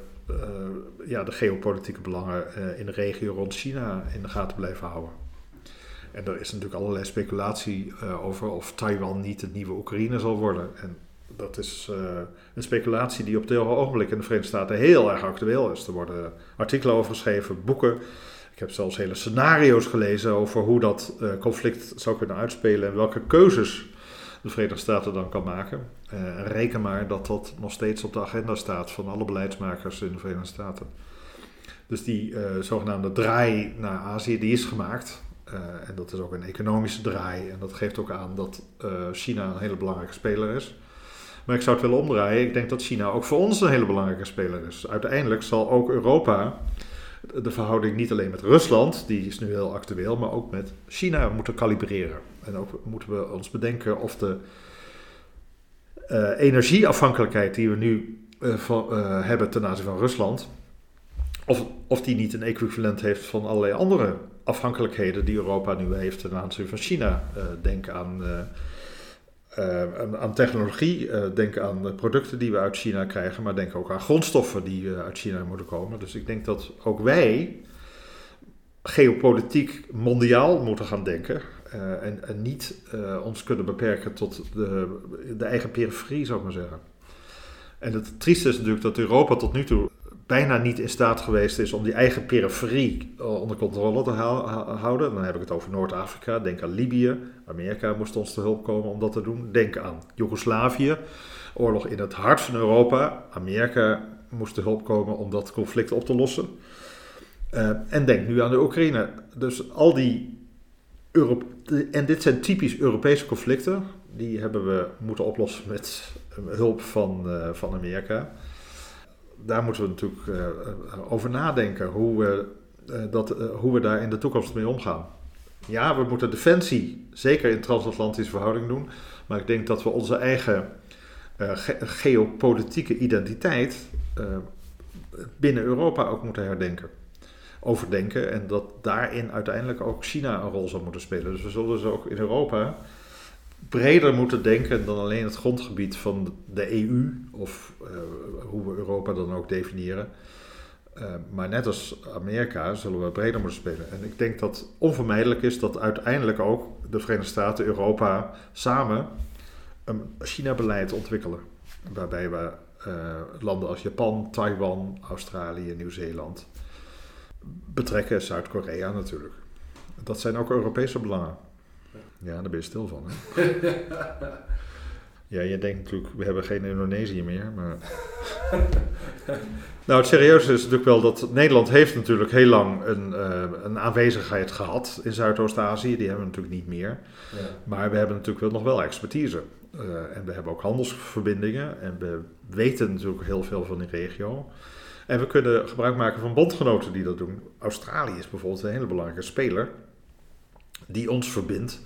ja, de geopolitieke belangen in de regio rond China in de gaten blijven houden. En er is natuurlijk allerlei speculatie over of Taiwan niet het nieuwe Oekraïne zal worden. En dat is een speculatie die op dit ogenblik in de Verenigde Staten heel erg actueel is. Er worden artikelen over geschreven, boeken ik heb zelfs hele scenario's gelezen over hoe dat uh, conflict zou kunnen uitspelen en welke keuzes de Verenigde Staten dan kan maken. Uh, reken maar dat dat nog steeds op de agenda staat van alle beleidsmakers in de Verenigde Staten. Dus die zogenaamde draai naar Azië, die is gemaakt. En dat is ook een economische draai. En dat geeft ook aan dat China een hele belangrijke speler is. Maar ik zou het willen omdraaien. Ik denk dat China ook voor ons een hele belangrijke speler is. Uiteindelijk zal ook Europa de verhouding niet alleen met Rusland, die is nu heel actueel, maar ook met China moeten kalibreren. En ook moeten we ons bedenken of de uh, energieafhankelijkheid die we nu hebben ten aanzien van Rusland, of, of die niet een equivalent heeft van allerlei andere afhankelijkheden die Europa nu heeft ten aanzien van China. denk aan uh, aan technologie, uh, denk aan producten die we uit China krijgen, maar denk ook aan grondstoffen die uh, uit China moeten komen. Dus ik denk dat ook wij geopolitiek mondiaal moeten gaan denken en, en, niet ons kunnen beperken tot de, de eigen periferie, zou ik maar zeggen. En het trieste is natuurlijk dat Europa tot nu toe bijna niet in staat geweest is om die eigen periferie eh, onder controle te houden. Dan heb ik het over Noord-Afrika. Denk aan Libië. Amerika moest ons te hulp komen om dat te doen. Denk aan Joegoslavië. Oorlog in het hart van Europa. Amerika moest te hulp komen om dat conflict op te lossen. Uh, en denk nu aan de Oekraïne. Dus al die. Europe en dit zijn typisch Europese conflicten. Die hebben we moeten oplossen met hulp van, van Amerika daar moeten we natuurlijk uh, over nadenken hoe we, uh, dat, hoe we daar in de toekomst mee omgaan. Ja, we moeten defensie zeker in transatlantische verhouding doen. Maar ik denk dat we onze eigen ge geopolitieke identiteit binnen Europa ook moeten herdenken. Overdenken en dat daarin uiteindelijk ook China een rol zal moeten spelen. Dus we zullen dus ook in Europa breder moeten denken dan alleen het grondgebied van de EU, of uh, hoe we Europa dan ook definiëren. Uh, maar net als Amerika zullen we breder moeten spelen. En ik denk dat onvermijdelijk is dat uiteindelijk ook de Verenigde Staten, Europa samen een China-beleid ontwikkelen. Waarbij we uh, landen als Japan, Taiwan, Australië, Nieuw-Zeeland betrekken, Zuid-Korea natuurlijk. Dat zijn ook Europese belangen. Ja, daar ben je stil van. Hè? ja, je denkt natuurlijk, we hebben geen Indonesië meer, maar... nou, het serieuze is natuurlijk wel dat Nederland heeft natuurlijk heel lang een, uh, een aanwezigheid gehad in Zuidoost-Azië. Die hebben we natuurlijk niet meer. Ja. Maar we hebben natuurlijk wel nog wel expertise. Uh, en we hebben ook handelsverbindingen en we weten natuurlijk heel veel van die regio. En we kunnen gebruik maken van bondgenoten die dat doen. Australië is bijvoorbeeld een hele belangrijke speler die ons verbindt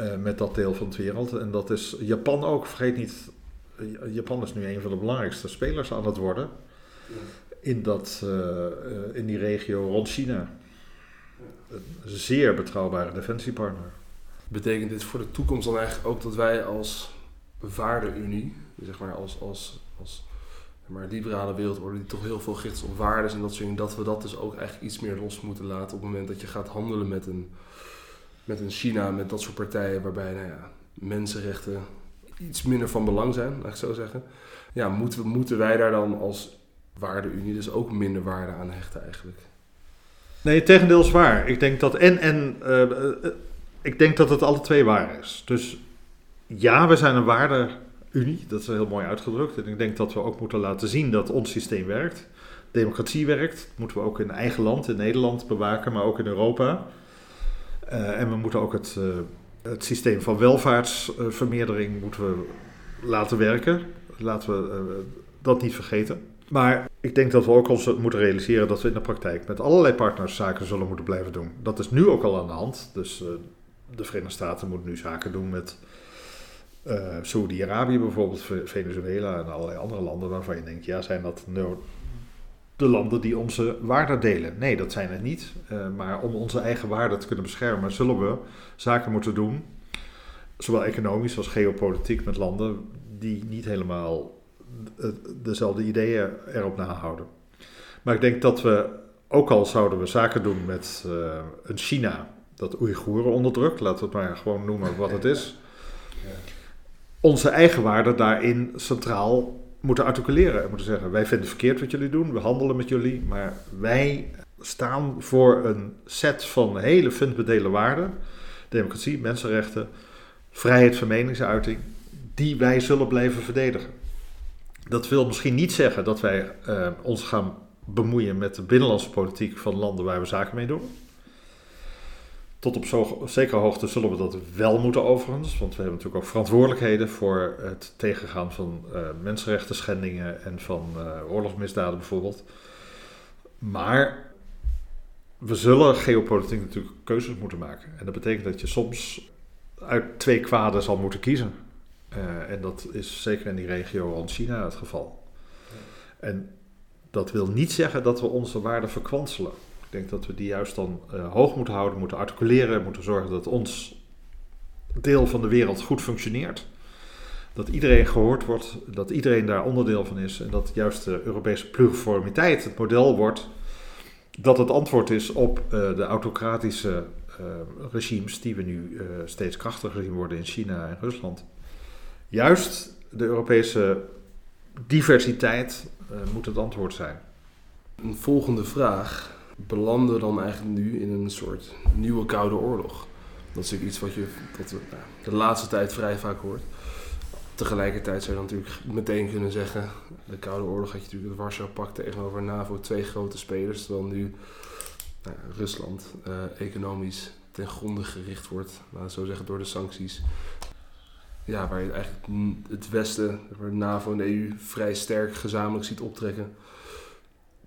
uh, met dat deel van de wereld. En dat is Japan ook. Vergeet niet, Japan is nu een van de belangrijkste spelers aan het worden in, dat, uh, in die regio rond China. Een zeer betrouwbare defensiepartner. Betekent dit voor de toekomst dan eigenlijk ook dat wij als waardeunie, zeg maar als, als, als maar, liberale wereldorde die toch heel veel gericht is op waarden en dat soort dingen, dat we dat dus ook eigenlijk iets meer los moeten laten op het moment dat je gaat handelen met een, met een China, met dat soort partijen waarbij nou ja, mensenrechten iets minder van belang zijn, laat ik zo zeggen. Ja, moeten, moeten wij daar dan als waardeunie dus ook minder waarde aan hechten eigenlijk? Nee, tegendeel is waar. Ik denk dat en en uh, uh, ik denk dat het alle twee waar is. Dus ja, we zijn een waardeunie. Dat is heel mooi uitgedrukt. En ik denk dat we ook moeten laten zien dat ons systeem werkt. Democratie werkt. Dat moeten we ook in eigen land, in Nederland, bewaken, maar ook in Europa. Uh, en we moeten ook het, het systeem van welvaartsvermeerdering moeten laten werken. Laten we dat niet vergeten. Maar ik denk dat we ook ons moeten realiseren dat we in de praktijk met allerlei partners zaken zullen moeten blijven doen. Dat is nu ook al aan de hand. Dus de Verenigde Staten moeten nu zaken doen met uh, Saudi-Arabië bijvoorbeeld, Venezuela en allerlei andere landen waarvan je denkt, ja, zijn dat de landen die onze waarden delen? Nee, dat zijn het niet. Uh, maar om onze eigen waarden te kunnen beschermen, zullen we zaken moeten doen, zowel economisch als geopolitiek, met landen die niet helemaal dezelfde ideeën erop nahouden. Maar ik denk dat we, ook al zouden we zaken doen met uh, een China dat Oeigoeren onderdrukt, laten we het maar gewoon noemen wat het is, onze eigen waarden daarin centraal moeten articuleren. En moeten zeggen, wij vinden verkeerd wat jullie doen, we handelen met jullie, maar wij staan voor een set van hele fundamentele waarden, democratie, mensenrechten, vrijheid van meningsuiting, die wij zullen blijven verdedigen. Dat wil misschien niet zeggen dat wij uh, ons gaan bemoeien met de binnenlandse politiek van landen waar we zaken mee doen. Tot op zo, zekere hoogte zullen we dat wel moeten overigens, want we hebben natuurlijk ook verantwoordelijkheden voor het tegengaan van uh, mensenrechten schendingen en van uh, oorlogsmisdaden bijvoorbeeld. Maar we zullen geopolitiek natuurlijk keuzes moeten maken. En dat betekent dat je soms uit twee kwaden zal moeten kiezen. Uh, en dat is zeker in die regio rond China het geval. En dat wil niet zeggen dat we onze waarden verkwanselen. Ik denk dat we die juist dan uh, hoog moeten houden, moeten articuleren, moeten zorgen dat ons deel van de wereld goed functioneert. Dat iedereen gehoord wordt, dat iedereen daar onderdeel van is en dat juist de Europese pluriformiteit het model wordt dat het antwoord is op uh, de autocratische regimes die we nu steeds krachtiger zien worden in China en Rusland juist de Europese diversiteit moet het antwoord zijn. Een volgende vraag. Belanden dan eigenlijk nu in een soort nieuwe koude oorlog? Dat is iets wat je nou, de laatste tijd vrij vaak hoort. Tegelijkertijd zou je dan natuurlijk meteen kunnen zeggen... de Koude Oorlog had je natuurlijk het Warschau-pact tegenover NAVO... twee grote spelers, terwijl nu nou, Rusland uh, economisch ten gronde gericht wordt... laten we zo zeggen, door de sancties ja, waar je eigenlijk het Westen, de NAVO en de EU, vrij sterk gezamenlijk ziet optrekken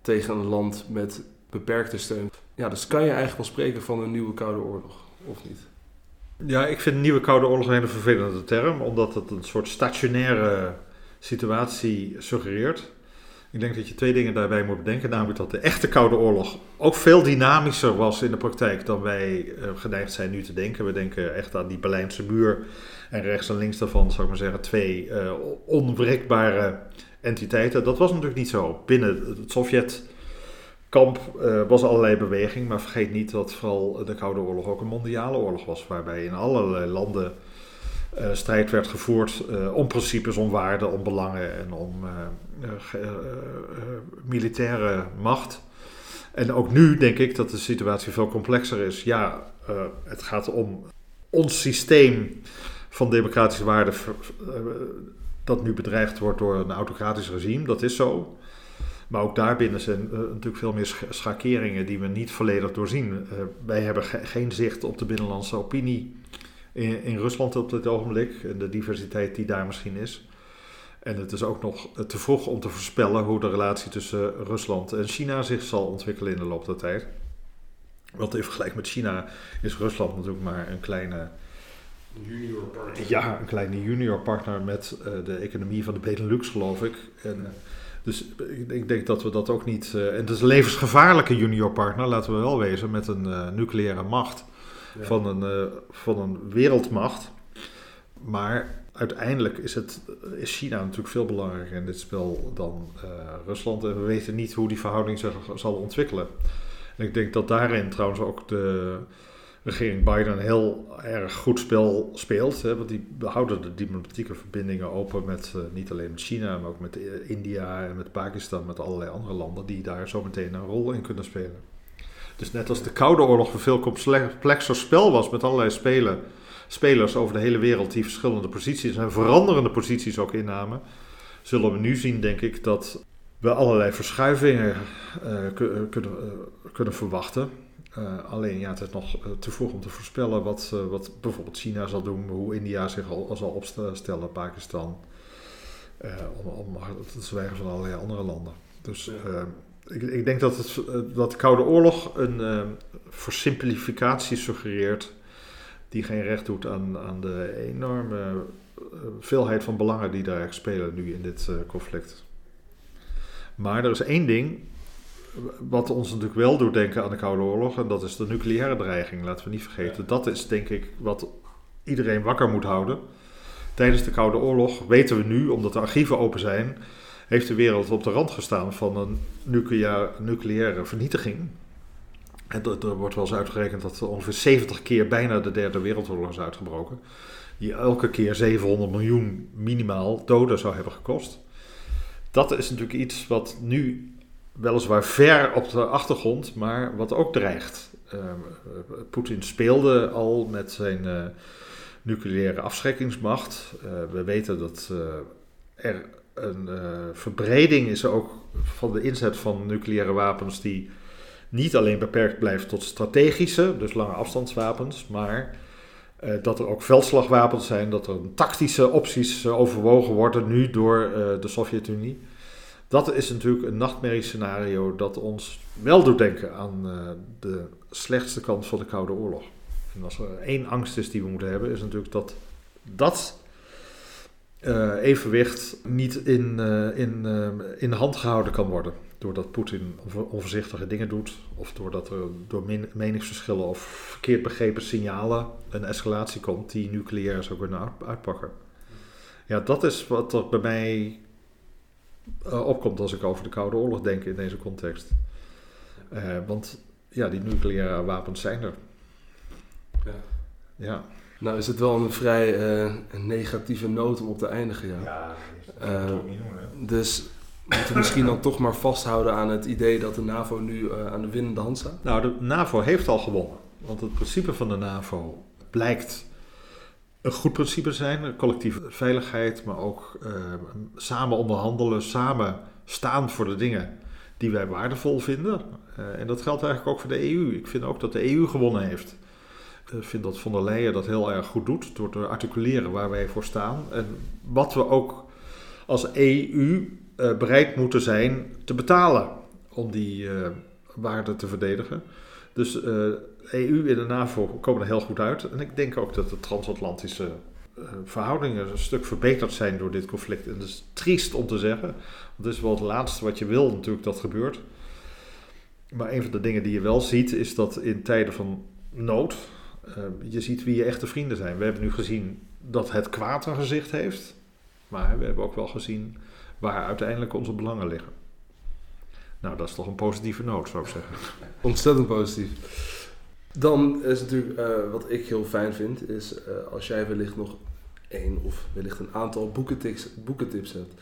tegen een land met beperkte steun. Ja, dus kan je eigenlijk wel spreken van een nieuwe Koude Oorlog, of niet? Ja, ik vind nieuwe Koude Oorlog een hele vervelende term, omdat het een soort stationaire situatie suggereert. Ik denk dat je twee dingen daarbij moet bedenken. Namelijk dat de echte Koude Oorlog ook veel dynamischer was in de praktijk dan wij uh, geneigd zijn nu te denken. We denken echt aan die Berlijnse muur. En rechts en links daarvan, zou ik maar zeggen, twee uh, onwrikbare entiteiten. Dat was natuurlijk niet zo. Binnen het Sovjetkamp uh, was allerlei beweging. Maar vergeet niet dat vooral de Koude Oorlog ook een mondiale oorlog was. Waarbij in allerlei landen uh, strijd werd gevoerd uh, om principes, om waarden, om belangen en om militaire macht. En ook nu denk ik dat de situatie veel complexer is. Ja, het gaat om ons systeem van democratische waarden dat nu bedreigd wordt door een autocratisch regime. Dat is zo. Maar ook daarbinnen zijn uh, natuurlijk veel meer schakeringen die we niet volledig doorzien. Uh, wij hebben ge geen zicht op de binnenlandse opinie in, in Rusland op dit ogenblik en de diversiteit die daar misschien is. En het is ook nog te vroeg om te voorspellen hoe de relatie tussen Rusland en China zich zal ontwikkelen in de loop der tijd. Want in vergelijking met China is Rusland natuurlijk maar een kleine. Junior partner. Ja, een kleine junior partner met uh, de economie van de Benelux, geloof ik. En. Dus ik denk dat we dat ook niet. Uh, en het is een levensgevaarlijke junior partner, laten we wel wezen, met een uh, nucleaire macht. van, een, van een wereldmacht. Maar uiteindelijk is, het, is China natuurlijk veel belangrijker in dit spel dan Rusland. En we weten niet hoe die verhouding zich zal ontwikkelen. En ik denk dat daarin trouwens ook de regering Biden heel erg goed spel speelt. Hè, want die behouden de diplomatieke verbindingen open met uh, niet alleen met China, maar ook met uh, India en met Pakistan, met allerlei andere landen die daar zo meteen een rol in kunnen spelen. Dus net als de Koude Oorlog een veel complexer spel was met allerlei spelers over de hele wereld die verschillende posities en veranderende posities ook innamen, zullen we nu zien, denk ik, dat we allerlei verschuivingen uh, kunnen, kunnen verwachten. Uh, alleen ja, het is nog te vroeg om te voorspellen wat, uh, wat bijvoorbeeld China zal doen, hoe India zich al, zal opstellen, Pakistan, uh, om, om te zwijgen van allerlei andere landen. Dus ik, ik, denk dat, het, dat de Koude Oorlog een versimplificatie suggereert die geen recht doet aan, aan de enorme veelheid van belangen die daar spelen nu in dit conflict. Maar er is één ding wat ons natuurlijk wel doet denken aan de Koude Oorlog, en dat is de nucleaire dreiging, laten we niet vergeten. Dat is denk ik wat iedereen wakker moet houden. Tijdens de Koude Oorlog weten we nu, omdat de archieven open zijn, heeft de wereld op de rand gestaan van een nucleaire vernietiging. En er wordt wel eens uitgerekend dat er ongeveer 70 keer bijna de Derde Wereldoorlog is uitgebroken. Die elke keer 700 miljoen minimaal doden zou hebben gekost. Dat is natuurlijk iets wat nu weliswaar ver op de achtergrond, maar wat ook dreigt. Uh, Poetin speelde al met zijn uh, nucleaire afschrikkingsmacht. Uh, we weten dat er een verbreding is ook van de inzet van nucleaire wapens die niet alleen beperkt blijft tot strategische, dus lange afstandswapens, maar dat er ook veldslagwapens zijn, dat er tactische opties overwogen worden nu door de Sovjet-Unie. Dat is natuurlijk een nachtmerriescenario dat ons wel doet denken aan uh, de slechtste kant van de Koude Oorlog. En als er één angst is die we moeten hebben, is natuurlijk dat dat uh, evenwicht niet in, uh, in, in hand gehouden kan worden. Doordat Poetin onvoorzichtige dingen doet, of doordat er door meningsverschillen of verkeerd begrepen signalen een escalatie komt die nucleair zou kunnen uitpakken. Ja, dat is wat er bij mij uh, opkomt als ik over de Koude Oorlog denk in deze context. Uh, want ja, die nucleaire wapens zijn er. Ja. ja. Nou is het wel een vrij uh, negatieve noot om op te eindigen, ja. Ja, dat niet doen, Dus moeten we misschien dan toch maar vasthouden aan het idee dat de NAVO nu aan de winnende hand staat? Nou, de NAVO heeft al gewonnen. Want het principe van de NAVO blijkt een goed principe zijn, collectieve veiligheid, maar ook uh, samen onderhandelen, samen staan voor de dingen die wij waardevol vinden. Uh, en dat geldt eigenlijk ook voor de EU. Ik vind ook dat de EU gewonnen heeft. Ik vind dat von der Leyen dat heel erg goed doet door te articuleren waar wij voor staan. En wat we ook als EU eh, bereid moeten zijn te betalen om die waarden te verdedigen. Dus EU en de NAVO komen er heel goed uit. En ik denk ook dat de transatlantische uh, verhoudingen een stuk verbeterd zijn door dit conflict. En dat is triest om te zeggen. Want het is wel het laatste wat je wil natuurlijk dat gebeurt. Maar een van de dingen die je wel ziet is dat in tijden van nood... Uh, je ziet wie je echte vrienden zijn. We hebben nu gezien dat het kwaad een gezicht heeft. Maar we hebben ook wel gezien waar uiteindelijk onze belangen liggen. Nou, dat is toch een positieve noot, zou ik zeggen. Ontzettend positief. Dan is natuurlijk uh, wat ik heel fijn vind, is uh, als jij wellicht nog één of wellicht een aantal boekentips, boekentips hebt.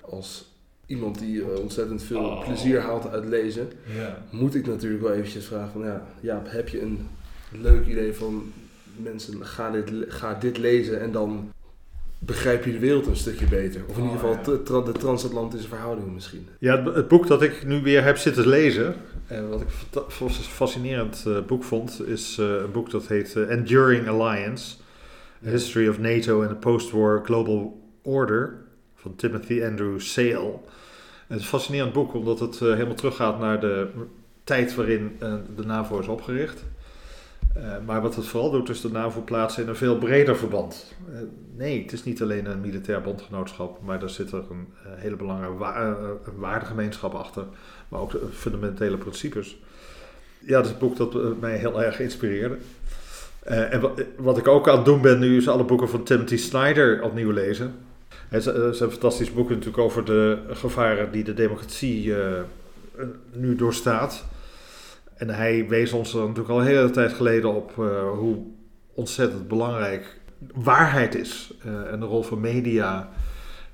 Als iemand die uh, ontzettend veel oh. plezier haalt uit lezen, moet ik natuurlijk wel eventjes vragen van ja, Jaap, heb je een leuk idee van mensen, ga dit, ga dit lezen en dan begrijp je de wereld een stukje beter. Of in ieder geval oh, ja. de transatlantische verhoudingen misschien. Ja, het, boek dat ik nu weer heb zitten lezen, en wat ik een fascinerend uh, boek vond, is uh, een boek dat heet uh, Enduring Alliance: A History of NATO and the Post-War Global Order van Timothy Andrew Sale. Het is een fascinerend boek omdat het helemaal teruggaat naar de tijd waarin de NAVO is opgericht. Uh, maar wat het vooral doet, is de NAVO plaatsen in een veel breder verband. Uh, nee, het is niet alleen een militair bondgenootschap, maar daar zit er een uh, hele belangrijke wa waardegemeenschap achter, maar ook fundamentele principes. Ja, dat is een boek dat mij heel erg inspireerde. En wat, ik ook aan het doen ben nu is alle boeken van Timothy Snyder opnieuw lezen. Het zijn fantastische boeken natuurlijk over de gevaren die de democratie nu doorstaat. En hij wees ons er natuurlijk al een hele tijd geleden op uh, hoe ontzettend belangrijk waarheid is. en de rol van media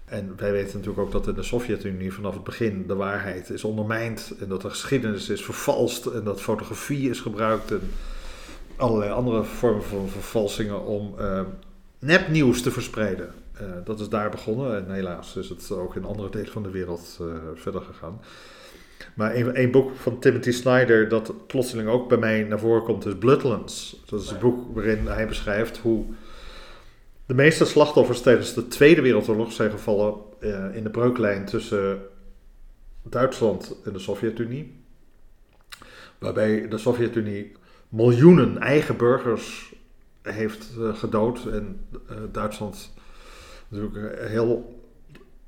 en wij weten natuurlijk ook dat in de Sovjet-Unie vanaf het begin de waarheid is ondermijnd. En dat de geschiedenis is vervalst. En dat fotografie is gebruikt. En allerlei andere vormen van vervalsingen om uh, nepnieuws te verspreiden. Dat is daar begonnen. En helaas is het ook in andere delen van de wereld verder gegaan. Maar een, boek van Timothy Snyder dat plotseling ook bij mij naar voren komt is Bloodlands. Dat is een boek waarin hij beschrijft hoe de meeste slachtoffers tijdens de Tweede Wereldoorlog zijn gevallen uh, in de breuklijn tussen Duitsland en de Sovjet-Unie. Waarbij de Sovjet-Unie miljoenen eigen burgers heeft uh, gedood en uh, Duitsland natuurlijk heel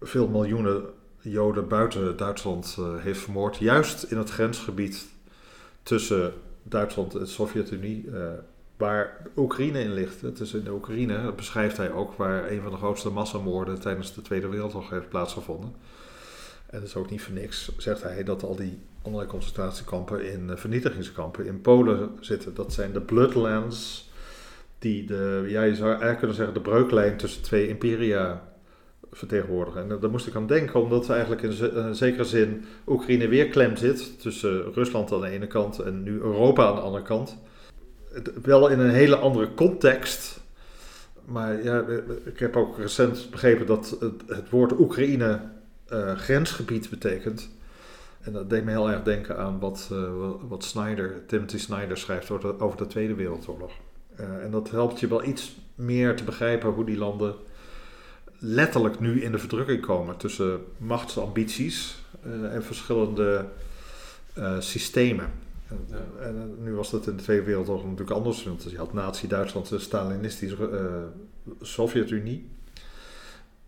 veel miljoenen Joden buiten Duitsland heeft vermoord. Juist in het grensgebied tussen Duitsland en de Sovjet-Unie waar Oekraïne in ligt. Het is in de Oekraïne, dat beschrijft hij ook, waar een van de grootste massamoorden tijdens de Tweede Wereldoorlog heeft plaatsgevonden. En dat is ook niet voor niks, zegt hij, dat al die andere concentratiekampen in vernietigingskampen in Polen zitten. Dat zijn de Bloodlands, die de, ja, je zou eigenlijk kunnen zeggen, de breuklijn tussen twee imperia vertegenwoordigen. En daar moest ik aan denken, omdat eigenlijk in zekere zin Oekraïne weer klem zit tussen Rusland aan de ene kant en nu Europa aan de andere kant wel in een hele andere context. Maar ja, ik heb ook recent begrepen dat het, het woord Oekraïne uh, grensgebied betekent. En dat deed me heel erg denken aan wat, uh, wat Snyder, Timothy Snyder schrijft over de, Tweede Wereldoorlog. Uh, en dat helpt je wel iets meer te begrijpen hoe die landen letterlijk nu in de verdrukking komen tussen machtsambities en verschillende systemen. En, nu was dat in de Tweede Wereldoorlog natuurlijk anders. Want je had Nazi-Duitsland, de Stalinistische uh, Sovjet-Unie.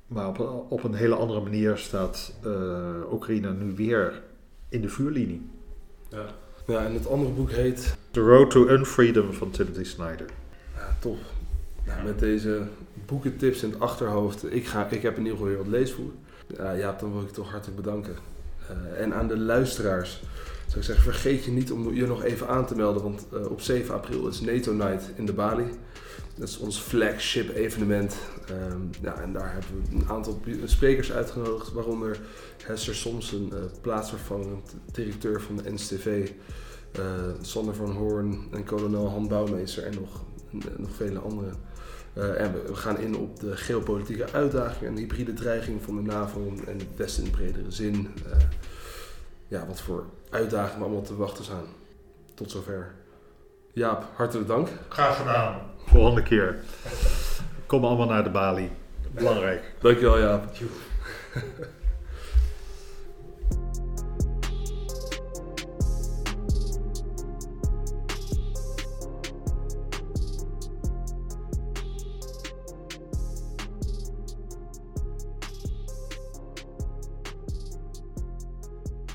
Maar op, op, een hele andere manier staat uh, Oekraïne nu weer in de vuurlinie. Ja. ja, en het andere boek heet... The Road to Unfreedom van Timothy Snyder. Ja, tof. Nou, met deze boekentips in het achterhoofd. Ik, ga, ik heb in ieder geval weer wat leesvoer. Ja, Jaap, dan wil ik je toch hartelijk bedanken. Uh, en aan de luisteraars zou ik zeggen, vergeet je niet om je nog even aan te melden. Want uh, op 7 april is NATO Night in de Bali. Dat is ons flagship evenement. Um, ja, en daar hebben we een aantal sprekers uitgenodigd, waaronder Hester Somsen, uh, plaatsvervangend directeur van de NSTV, uh, Sander van Hoorn en kolonel Han Bouwmeester en nog, nog vele anderen. Uh, en we, gaan in op de geopolitieke uitdagingen en de hybride dreiging van de NAVO en het Westen in bredere zin. Uh, ja, wat voor uitdagingen allemaal te wachten zijn. Tot zover. Jaap, hartelijk dank. Graag gedaan. Volgende keer. Kom allemaal naar de Bali. Belangrijk. Dankjewel Jaap.